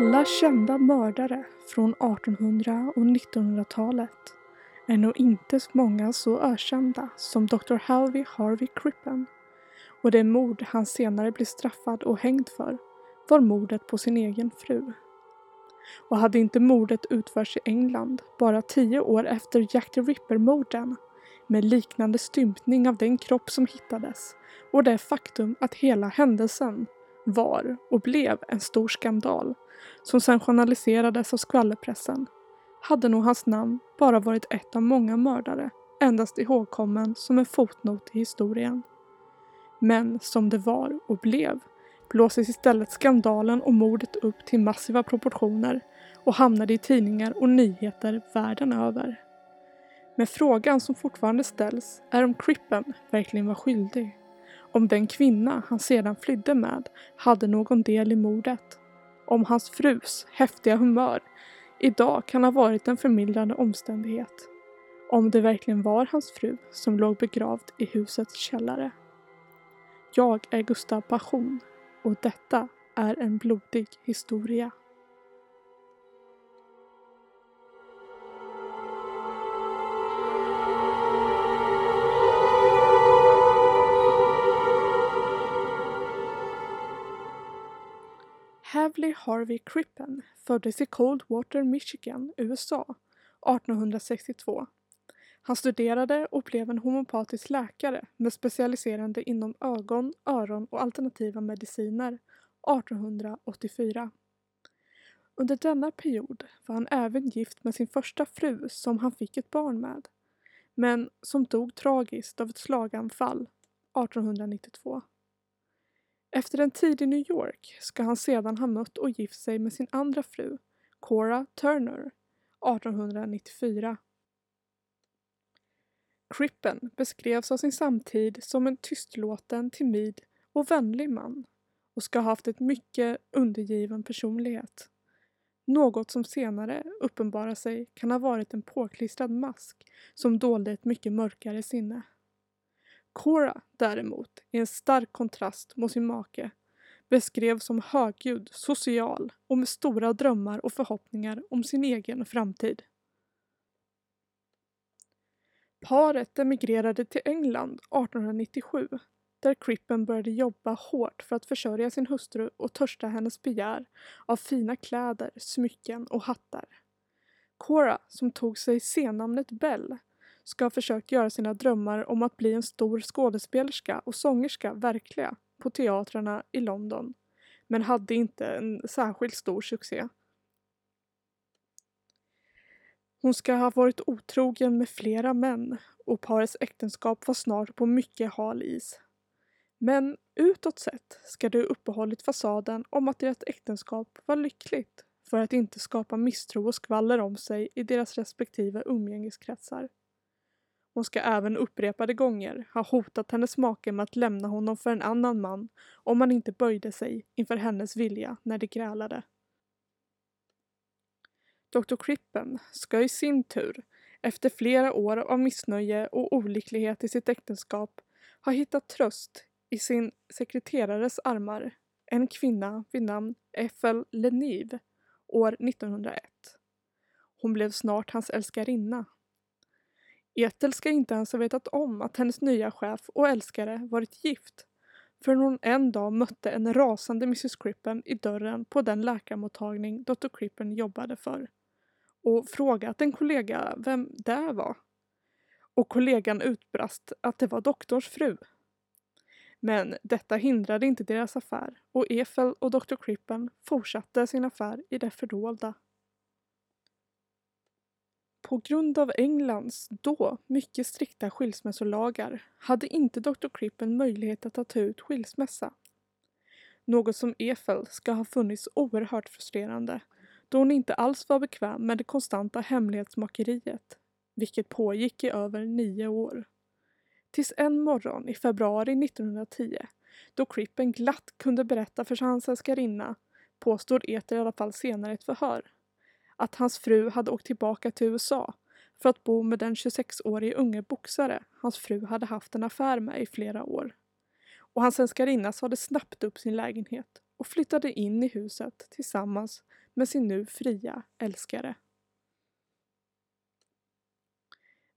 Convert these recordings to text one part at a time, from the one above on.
alla kända mördare från 1800 och 1900-talet är nog inte många så ökända som Dr. Halvey Harvey Crippen och det mord han senare blev straffad och hängd för var mordet på sin egen fru. Och hade inte mordet utförts i England bara tio år efter Jack the Ripper-morden med liknande stympning av den kropp som hittades och det faktum att hela händelsen var och blev en stor skandal som sen journaliserades av skvallerpressen hade nog hans namn bara varit ett av många mördare endast ihågkommen som en fotnot i historien. Men som det var och blev blåses istället skandalen och mordet upp till massiva proportioner och hamnade i tidningar och nyheter världen över. Men frågan som fortfarande ställs är om Crippen verkligen var skyldig. Om den kvinna han sedan flydde med hade någon del i mordet. Om hans frus häftiga humör idag kan ha varit en förmildrande omständighet. Om det verkligen var hans fru som låg begravd i husets källare. Jag är Gustav Passion och detta är en blodig historia. Beverly Harvey Crippen föddes i Coldwater, Michigan, USA 1862. Han studerade och blev en homopatisk läkare med specialiserande inom ögon, öron och alternativa mediciner 1884. Under denna period var han även gift med sin första fru som han fick ett barn med, men som dog tragiskt av ett slaganfall 1892. Efter en tid i New York ska han sedan ha mött och gift sig med sin andra fru, Cora Turner, 1894. Crippen beskrevs av sin samtid som en tystlåten, timid och vänlig man och ska ha haft ett mycket undergiven personlighet. Något som senare uppenbarar sig kan ha varit en påklistrad mask som dolde ett mycket mörkare sinne. Cora däremot, i en stark kontrast mot sin make, beskrevs som högljudd, social och med stora drömmar och förhoppningar om sin egen framtid. Paret emigrerade till England 1897 där Crippen började jobba hårt för att försörja sin hustru och törsta hennes begär av fina kläder, smycken och hattar. Cora, som tog sig sennamnet Bell, ska ha försökt göra sina drömmar om att bli en stor skådespelerska och sångerska verkliga på teatrarna i London, men hade inte en särskilt stor succé. Hon ska ha varit otrogen med flera män och parets äktenskap var snart på mycket hal is. Men utåt sett ska det ha uppehållit fasaden om att deras äktenskap var lyckligt för att inte skapa misstro och skvaller om sig i deras respektive umgängeskretsar. Hon ska även upprepade gånger ha hotat hennes make med att lämna honom för en annan man om han inte böjde sig inför hennes vilja när de grälade. Dr. Crippen ska i sin tur, efter flera år av missnöje och olycklighet i sitt äktenskap, ha hittat tröst i sin sekreterares armar, en kvinna vid namn Ethel Leniv, år 1901. Hon blev snart hans älskarinna Ethel ska inte ens ha vetat om att hennes nya chef och älskare varit gift förrän hon en dag mötte en rasande Mrs Crippen i dörren på den läkarmottagning Dr Crippen jobbade för och frågat en kollega vem det var. Och kollegan utbrast att det var doktorns fru. Men detta hindrade inte deras affär och Ethel och Dr Crippen fortsatte sin affär i det fördolda. På grund av Englands då mycket strikta skilsmässolagar hade inte Dr. Crippen möjlighet att ta ut skilsmässa. Något som Efel ska ha funnits oerhört frustrerande då hon inte alls var bekväm med det konstanta hemlighetsmakeriet, vilket pågick i över nio år. Tills en morgon i februari 1910, då Crippen glatt kunde berätta för hans älskarinna, påstod Eter i alla fall senare i ett förhör, att hans fru hade åkt tillbaka till USA för att bo med den 26-årige unge boxare hans fru hade haft en affär med i flera år. Och hans älskarinna sade snabbt upp sin lägenhet och flyttade in i huset tillsammans med sin nu fria älskare.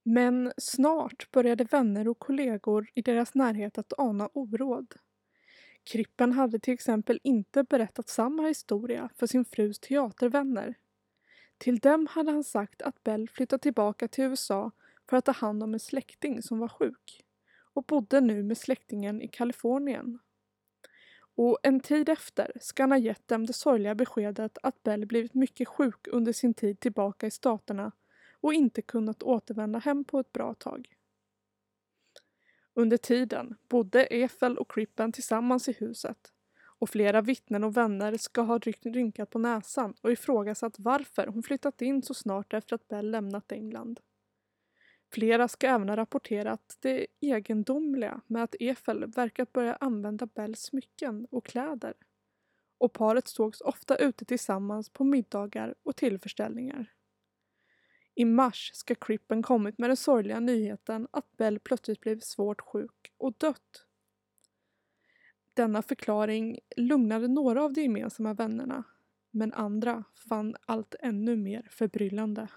Men snart började vänner och kollegor i deras närhet att ana oråd. Krippen hade till exempel inte berättat samma historia för sin frus teatervänner. Till dem hade han sagt att Bell flyttat tillbaka till USA för att ta hand om en släkting som var sjuk och bodde nu med släktingen i Kalifornien. Och en tid efter ska han ha gett dem det sorgliga beskedet att Bell blivit mycket sjuk under sin tid tillbaka i staterna och inte kunnat återvända hem på ett bra tag. Under tiden bodde Efel och Crippen tillsammans i huset och flera vittnen och vänner ska ha rynkat på näsan och ifrågasatt varför hon flyttat in så snart efter att Bell lämnat England. Flera ska även ha rapporterat det egendomliga med att Efel verkat börja använda Bells smycken och kläder. Och paret sågs ofta ute tillsammans på middagar och tillförställningar. I mars ska Crippen kommit med den sorgliga nyheten att Bell plötsligt blivit svårt sjuk och dött. Denna förklaring lugnade några av de gemensamma vännerna men andra fann allt ännu mer förbryllande.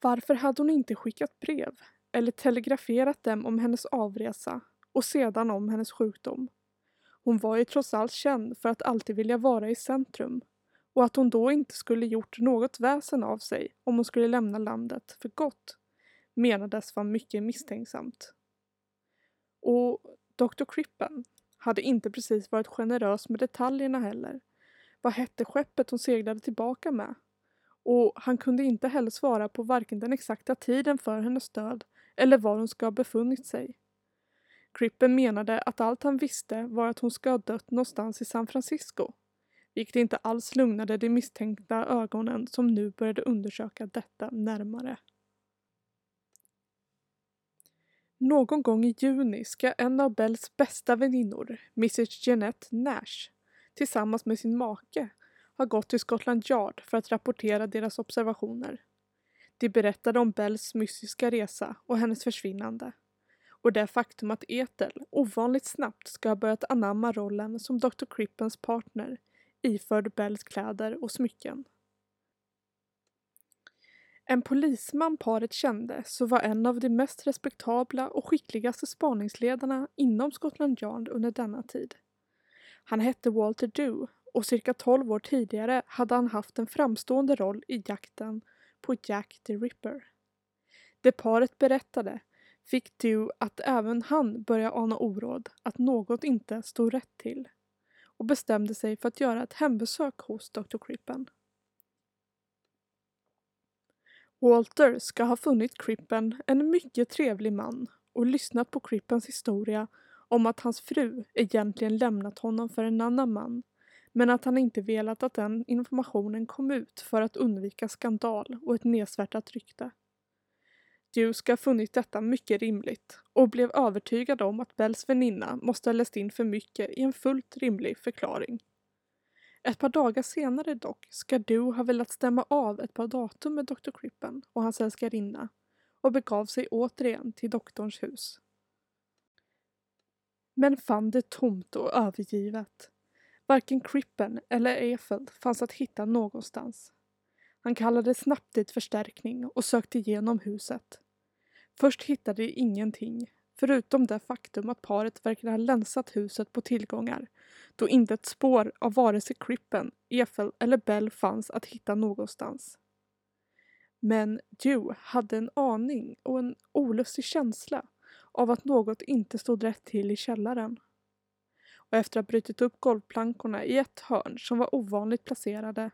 Varför hade hon inte skickat brev eller telegraferat dem om hennes avresa och sedan om hennes sjukdom? Hon var ju trots allt känd för att alltid vilja vara i centrum och att hon då inte skulle gjort något väsen av sig om hon skulle lämna landet för gott menades vara mycket misstänksamt. Och Dr. Crippen hade inte precis varit generös med detaljerna heller. Vad hette skeppet hon seglade tillbaka med? Och han kunde inte heller svara på varken den exakta tiden för hennes död eller var hon ska ha befunnit sig. Crippen menade att allt han visste var att hon ska ha dött någonstans i San Francisco vilket inte alls lugnade de misstänkta ögonen som nu började undersöka detta närmare. Någon gång i juni ska en av Bells bästa väninnor, Mrs Jeanette Nash, tillsammans med sin make ha gått till Scotland Yard för att rapportera deras observationer. De berättade om Bells mystiska resa och hennes försvinnande och det faktum att Ethel ovanligt snabbt ska ha börjat anamma rollen som Dr. Crippens partner iförd Bells kläder och smycken. En polisman paret kände så var en av de mest respektabla och skickligaste spaningsledarna inom Scotland Yard under denna tid. Han hette Walter Dew och cirka 12 år tidigare hade han haft en framstående roll i jakten på Jack the Ripper. Det paret berättade fick Dew att även han började ana oråd att något inte stod rätt till och bestämde sig för att göra ett hembesök hos Dr. Crippen. Walter ska ha funnit Crippen en mycket trevlig man och lyssnat på Crippens historia om att hans fru egentligen lämnat honom för en annan man men att han inte velat att den informationen kom ut för att undvika skandal och ett nedsvärtat rykte. Du ska ha funnit detta mycket rimligt och blev övertygad om att Bells väninna måste ha läst in för mycket i en fullt rimlig förklaring. Ett par dagar senare dock ska du ha velat stämma av ett par datum med Dr. Crippen och hans älskarinna och begav sig återigen till doktorns hus. Men fann det tomt och övergivet. Varken Crippen eller Efeld fanns att hitta någonstans. Han kallade snabbt dit förstärkning och sökte igenom huset. Först hittade de ingenting, förutom det faktum att paret verkade ha länsat huset på tillgångar, då inte ett spår av vare sig Crippen, Efel eller Bell fanns att hitta någonstans. Men Dew hade en aning och en olustig känsla av att något inte stod rätt till i källaren. Och efter att ha brutit upp golvplankorna i ett hörn som var ovanligt placerade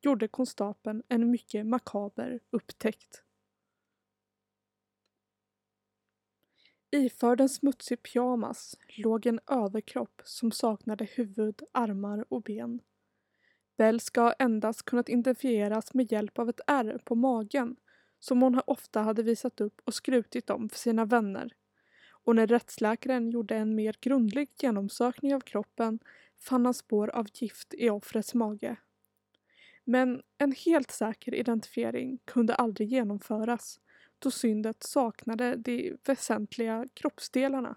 gjorde konstapeln en mycket makaber upptäckt. Iförd en smutsig pyjamas låg en överkropp som saknade huvud, armar och ben. Bell ska endast kunnat identifieras med hjälp av ett ärr på magen som hon ofta hade visat upp och skrutit om för sina vänner. Och när rättsläkaren gjorde en mer grundlig genomsökning av kroppen fann han spår av gift i offrets mage. Men en helt säker identifiering kunde aldrig genomföras då syndet saknade de väsentliga kroppsdelarna.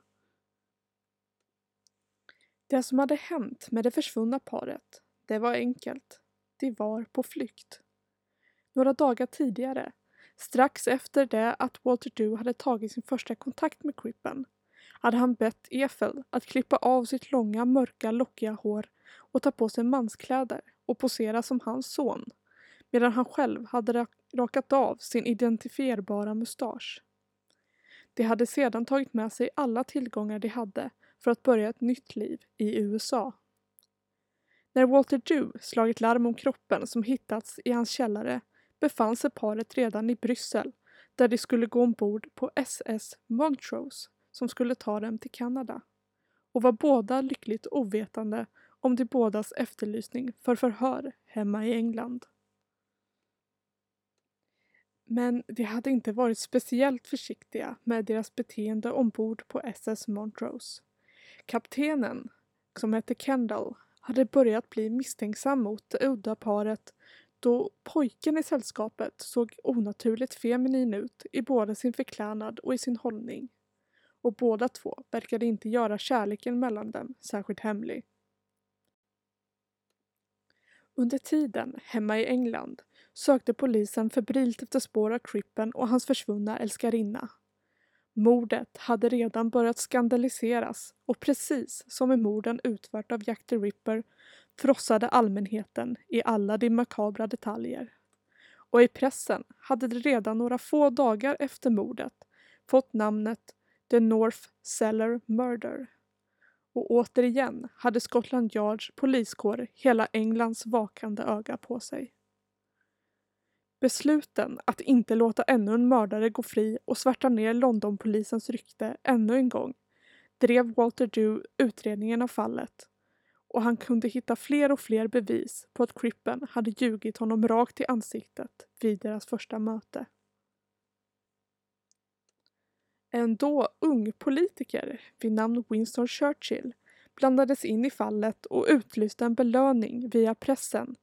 Det som hade hänt med det försvunna paret, det var enkelt. De var på flykt. Några dagar tidigare, strax efter det att Walter Dew hade tagit sin första kontakt med Crippen, hade han bett Efel att klippa av sitt långa, mörka, lockiga hår och ta på sig manskläder och posera som hans son, medan han själv hade rakat av sin identifierbara mustasch. De hade sedan tagit med sig alla tillgångar de hade för att börja ett nytt liv i USA. När Walter Dew slagit larm om kroppen som hittats i hans källare befann sig paret redan i Bryssel där de skulle gå ombord på SS Montrose som skulle ta dem till Kanada och var båda lyckligt ovetande om de bådas efterlysning för förhör hemma i England. Men de hade inte varit speciellt försiktiga med deras beteende ombord på SS Montrose. Kaptenen, som hette Kendall, hade börjat bli misstänksam mot det udda paret då pojken i sällskapet såg onaturligt feminin ut i både sin förklädnad och i sin hållning. Och båda två verkade inte göra kärleken mellan dem särskilt hemlig. Under tiden, hemma i England, sökte polisen febrilt efter spår av Crippen och hans försvunna älskarinna. Mordet hade redan börjat skandaliseras och precis som med morden utfört av Jack the Ripper frossade allmänheten i alla de makabra detaljer. Och i pressen hade det redan några få dagar efter mordet fått namnet The North Cellar Murder. Och återigen hade Scotland Yards poliskår hela Englands vakande öga på sig. Besluten att inte låta ännu en mördare gå fri och svärta ner Londonpolisens rykte ännu en gång drev Walter Dew utredningen av fallet och han kunde hitta fler och fler bevis på att Crippen hade ljugit honom rakt i ansiktet vid deras första möte. En då ung politiker vid namn Winston Churchill blandades in i fallet och utlyste en belöning via pressen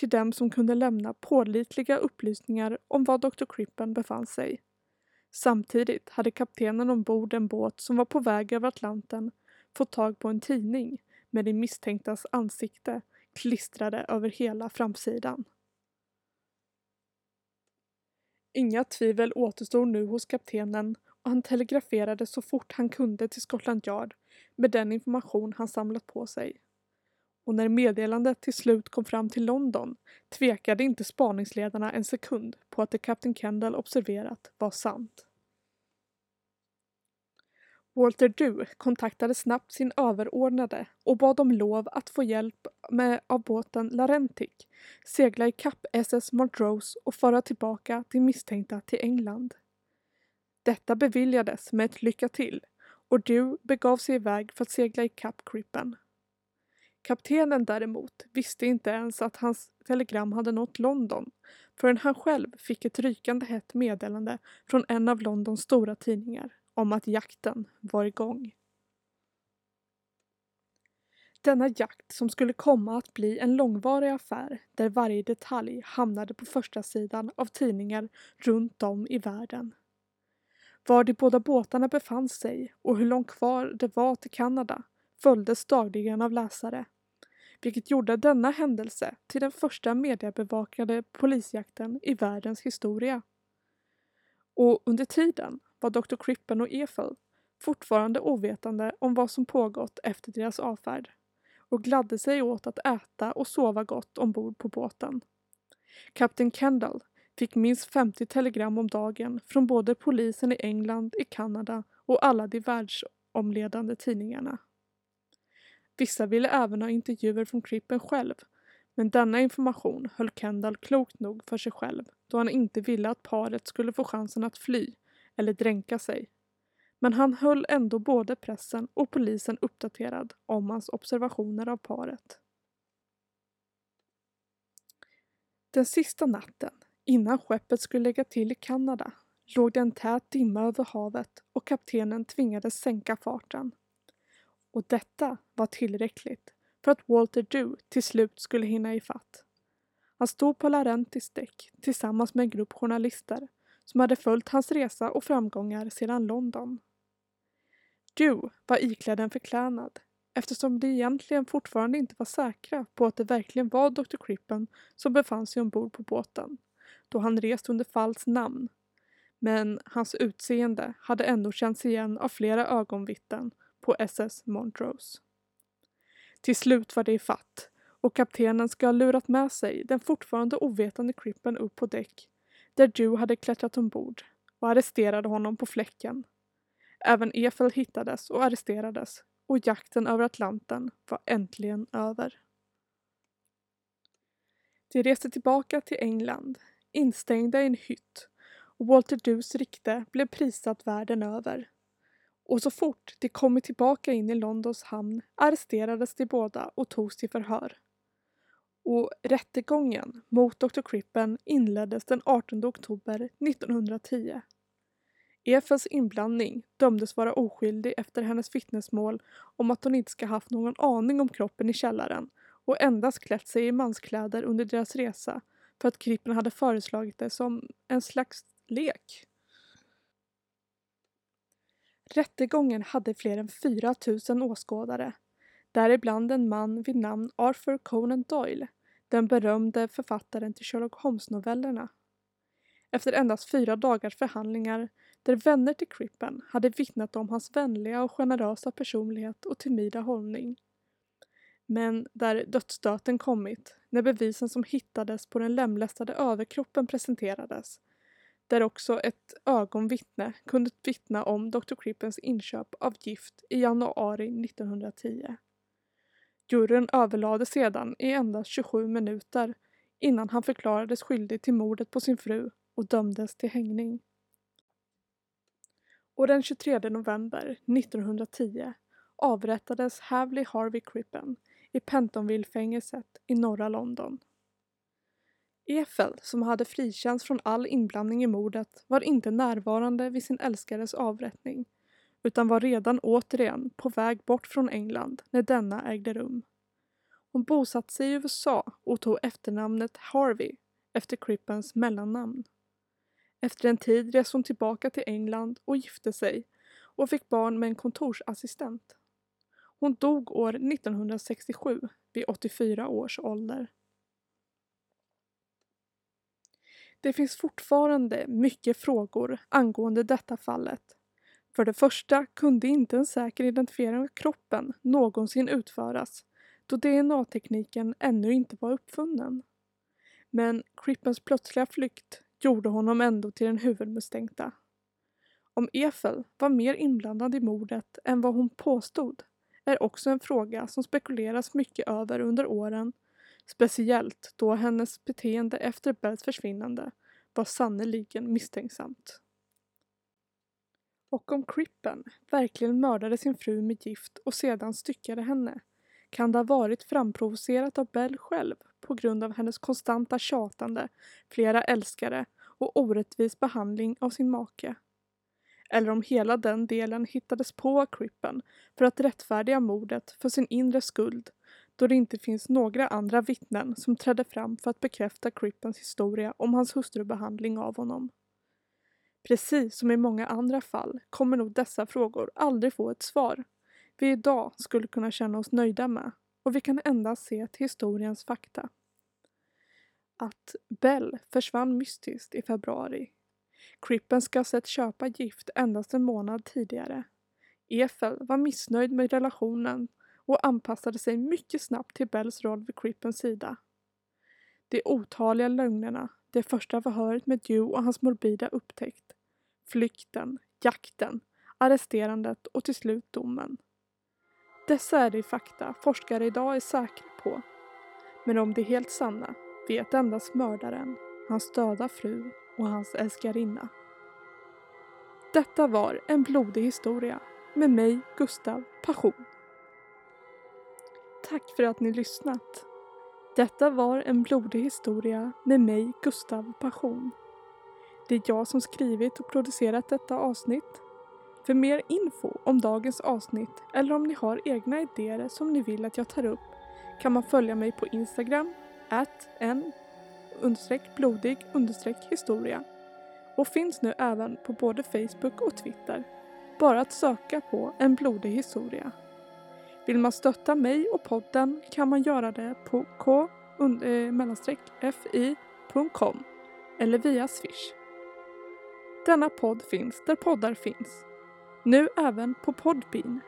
till dem som kunde lämna pålitliga upplysningar om var Dr. Crippen befann sig. Samtidigt hade kaptenen ombord en båt som var på väg över Atlanten fått tag på en tidning med de misstänktas ansikte klistrade över hela framsidan. Inga tvivel återstod nu hos kaptenen och han telegraferade så fort han kunde till Scotland Yard med den information han samlat på sig. Och när meddelandet till slut kom fram till London tvekade inte spaningsledarna en sekund på att det Kapten Kendall observerat var sant. Walter Dew kontaktade snabbt sin överordnade och bad om lov att få hjälp med av båten Larentic, segla i kapp SS Montrose och föra tillbaka de misstänkta till England. Detta beviljades med ett lycka till och Dew begav sig iväg för att segla i kapp Crippen. Kaptenen däremot visste inte ens att hans telegram hade nått London förrän han själv fick ett rykande hett meddelande från en av Londons stora tidningar om att jakten var igång. Denna jakt som skulle komma att bli en långvarig affär där varje detalj hamnade på första sidan av tidningar runt om i världen. Var de båda båtarna befann sig och hur långt kvar det var till Kanada följdes dagligen av läsare, vilket gjorde denna händelse till den första mediebevakade polisjakten i världens historia. Och under tiden var Dr. Crippen och Efel fortfarande ovetande om vad som pågått efter deras avfärd och gladde sig åt att äta och sova gott ombord på båten. Kapten Kendall fick minst 50 telegram om dagen från både polisen i England, i Kanada och alla de världsomledande tidningarna. Vissa ville även ha intervjuer från Crippen själv men denna information höll Kendall klokt nog för sig själv då han inte ville att paret skulle få chansen att fly eller dränka sig. Men han höll ändå både pressen och polisen uppdaterad om hans observationer av paret. Den sista natten, innan skeppet skulle lägga till i Kanada, låg det en tät dimma över havet och kaptenen tvingades sänka farten. Och detta var tillräckligt för att Walter Dew till slut skulle hinna ifatt. Han stod på Larentis däck tillsammans med en grupp journalister som hade följt hans resa och framgångar sedan London. Dew var iklädd en förklädnad, eftersom de egentligen fortfarande inte var säkra på att det verkligen var Dr. Crippen som befann sig ombord på båten, då han rest under falskt namn. Men hans utseende hade ändå känts igen av flera ögonvittnen på SS Montrose. Till slut var det i fatt och kaptenen ska ha lurat med sig den fortfarande ovetande Crippen upp på däck där Joe hade klättrat ombord och arresterade honom på fläcken. Även Efel hittades och arresterades och jakten över Atlanten var äntligen över. De reste tillbaka till England, instängda i en hytt och Walter Dews rykte blev prisat världen över. Och så fort de kommit tillbaka in i Londons hamn arresterades de båda och togs till förhör. Och rättegången mot Dr. Crippen inleddes den 18 oktober 1910. Efes inblandning dömdes vara oskyldig efter hennes vittnesmål om att hon inte ska haft någon aning om kroppen i källaren och endast klätt sig i manskläder under deras resa för att Crippen hade föreslagit det som en slags lek. Rättegången hade fler än 4 000 åskådare, däribland en man vid namn Arthur Conan Doyle, den berömde författaren till Sherlock Holmes-novellerna. Efter endast fyra dagars förhandlingar, där vänner till Crippen hade vittnat om hans vänliga och generösa personlighet och timida hållning. Men där dödsstöten kommit, när bevisen som hittades på den lemlästade överkroppen presenterades, där också ett ögonvittne kunde vittna om Dr. Crippens inköp av gift i januari 1910. Juryn överlade sedan i endast 27 minuter innan han förklarades skyldig till mordet på sin fru och dömdes till hängning. Och den 23 november 1910 avrättades Havley Harvey Crippen i Pentonville-fängelset i norra London. Efel, som hade frikänts från all inblandning i mordet, var inte närvarande vid sin älskares avrättning utan var redan återigen på väg bort från England när denna ägde rum. Hon bosatte sig i USA och tog efternamnet Harvey efter Crippens mellannamn. Efter en tid reste hon tillbaka till England och gifte sig och fick barn med en kontorsassistent. Hon dog år 1967 vid 84 års ålder. Det finns fortfarande mycket frågor angående detta fallet. För det första kunde inte en säker identifiering av kroppen någonsin utföras då DNA-tekniken ännu inte var uppfunnen. Men Crippens plötsliga flykt gjorde honom ändå till den huvudmisstänkta. Om Efel var mer inblandad i mordet än vad hon påstod är också en fråga som spekuleras mycket över under åren, speciellt då hennes beteende efter Bells försvinnande var sannoliken misstänksamt. Och om Crippen verkligen mördade sin fru med gift och sedan styckade henne kan det ha varit framprovocerat av Bell själv på grund av hennes konstanta tjatande, flera älskare och orättvis behandling av sin make. Eller om hela den delen hittades på av Crippen för att rättfärdiga mordet för sin inre skuld då det inte finns några andra vittnen som trädde fram för att bekräfta Crippens historia om hans hustrubehandling av honom. Precis som i många andra fall kommer nog dessa frågor aldrig få ett svar vi idag skulle kunna känna oss nöjda med och vi kan endast se till historiens fakta. Att Bell försvann mystiskt i februari. Crippen ska ha sett köpa gift endast en månad tidigare. Efel var missnöjd med relationen och anpassade sig mycket snabbt till Bells roll vid Crippens sida. De otaliga lögnerna, det första förhöret med Dew och hans morbida upptäckt, flykten, jakten, arresterandet och till slut domen. Dessa är de fakta forskare idag är säkra på. Men om det är helt sanna vet endast mördaren, hans döda fru och hans älskarinna. Detta var En blodig historia med mig, Gustav Passion. Tack för att ni lyssnat. Detta var En blodig historia med mig, Gustav Passion. Det är jag som skrivit och producerat detta avsnitt för mer info om dagens avsnitt eller om ni har egna idéer som ni vill att jag tar upp kan man följa mig på Instagram, at en blodig historia och finns nu även på både Facebook och Twitter. Bara att söka på en blodig historia. Vill man stötta mig och podden kan man göra det på k-fi.com eh, eller via swish. Denna podd finns där poddar finns. Nu även på Podbean.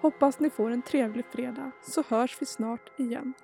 Hoppas ni får en trevlig fredag så hörs vi snart igen.